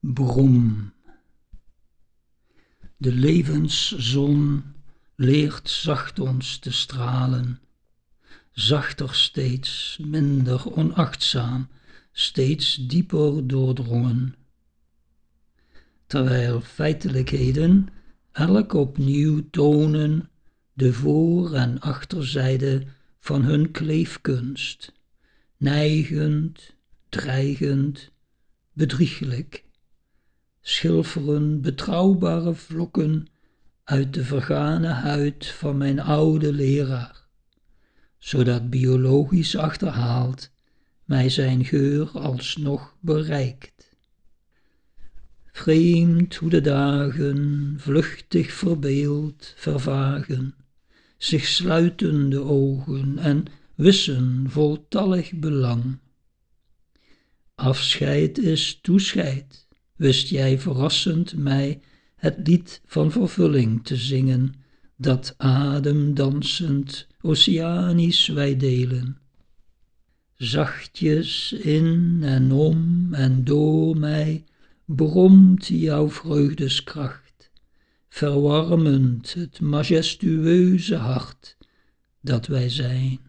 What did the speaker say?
Brom. De levenszon leert zacht ons te stralen, zachter steeds, minder onachtzaam, steeds dieper doordrongen. Terwijl feitelijkheden elk opnieuw tonen de voor- en achterzijde van hun kleefkunst, neigend, dreigend, bedrieglijk schilferen betrouwbare vlokken uit de vergane huid van mijn oude leraar, zodat biologisch achterhaald mij zijn geur alsnog bereikt. Vreemd hoe de dagen vluchtig verbeeld vervagen, zich sluiten de ogen en wissen voltallig belang. Afscheid is toescheid wist jij verrassend mij het lied van vervulling te zingen, dat ademdansend oceanisch wij delen. Zachtjes in en om en door mij bromt jouw vreugdeskracht, verwarmend het majestueuze hart dat wij zijn.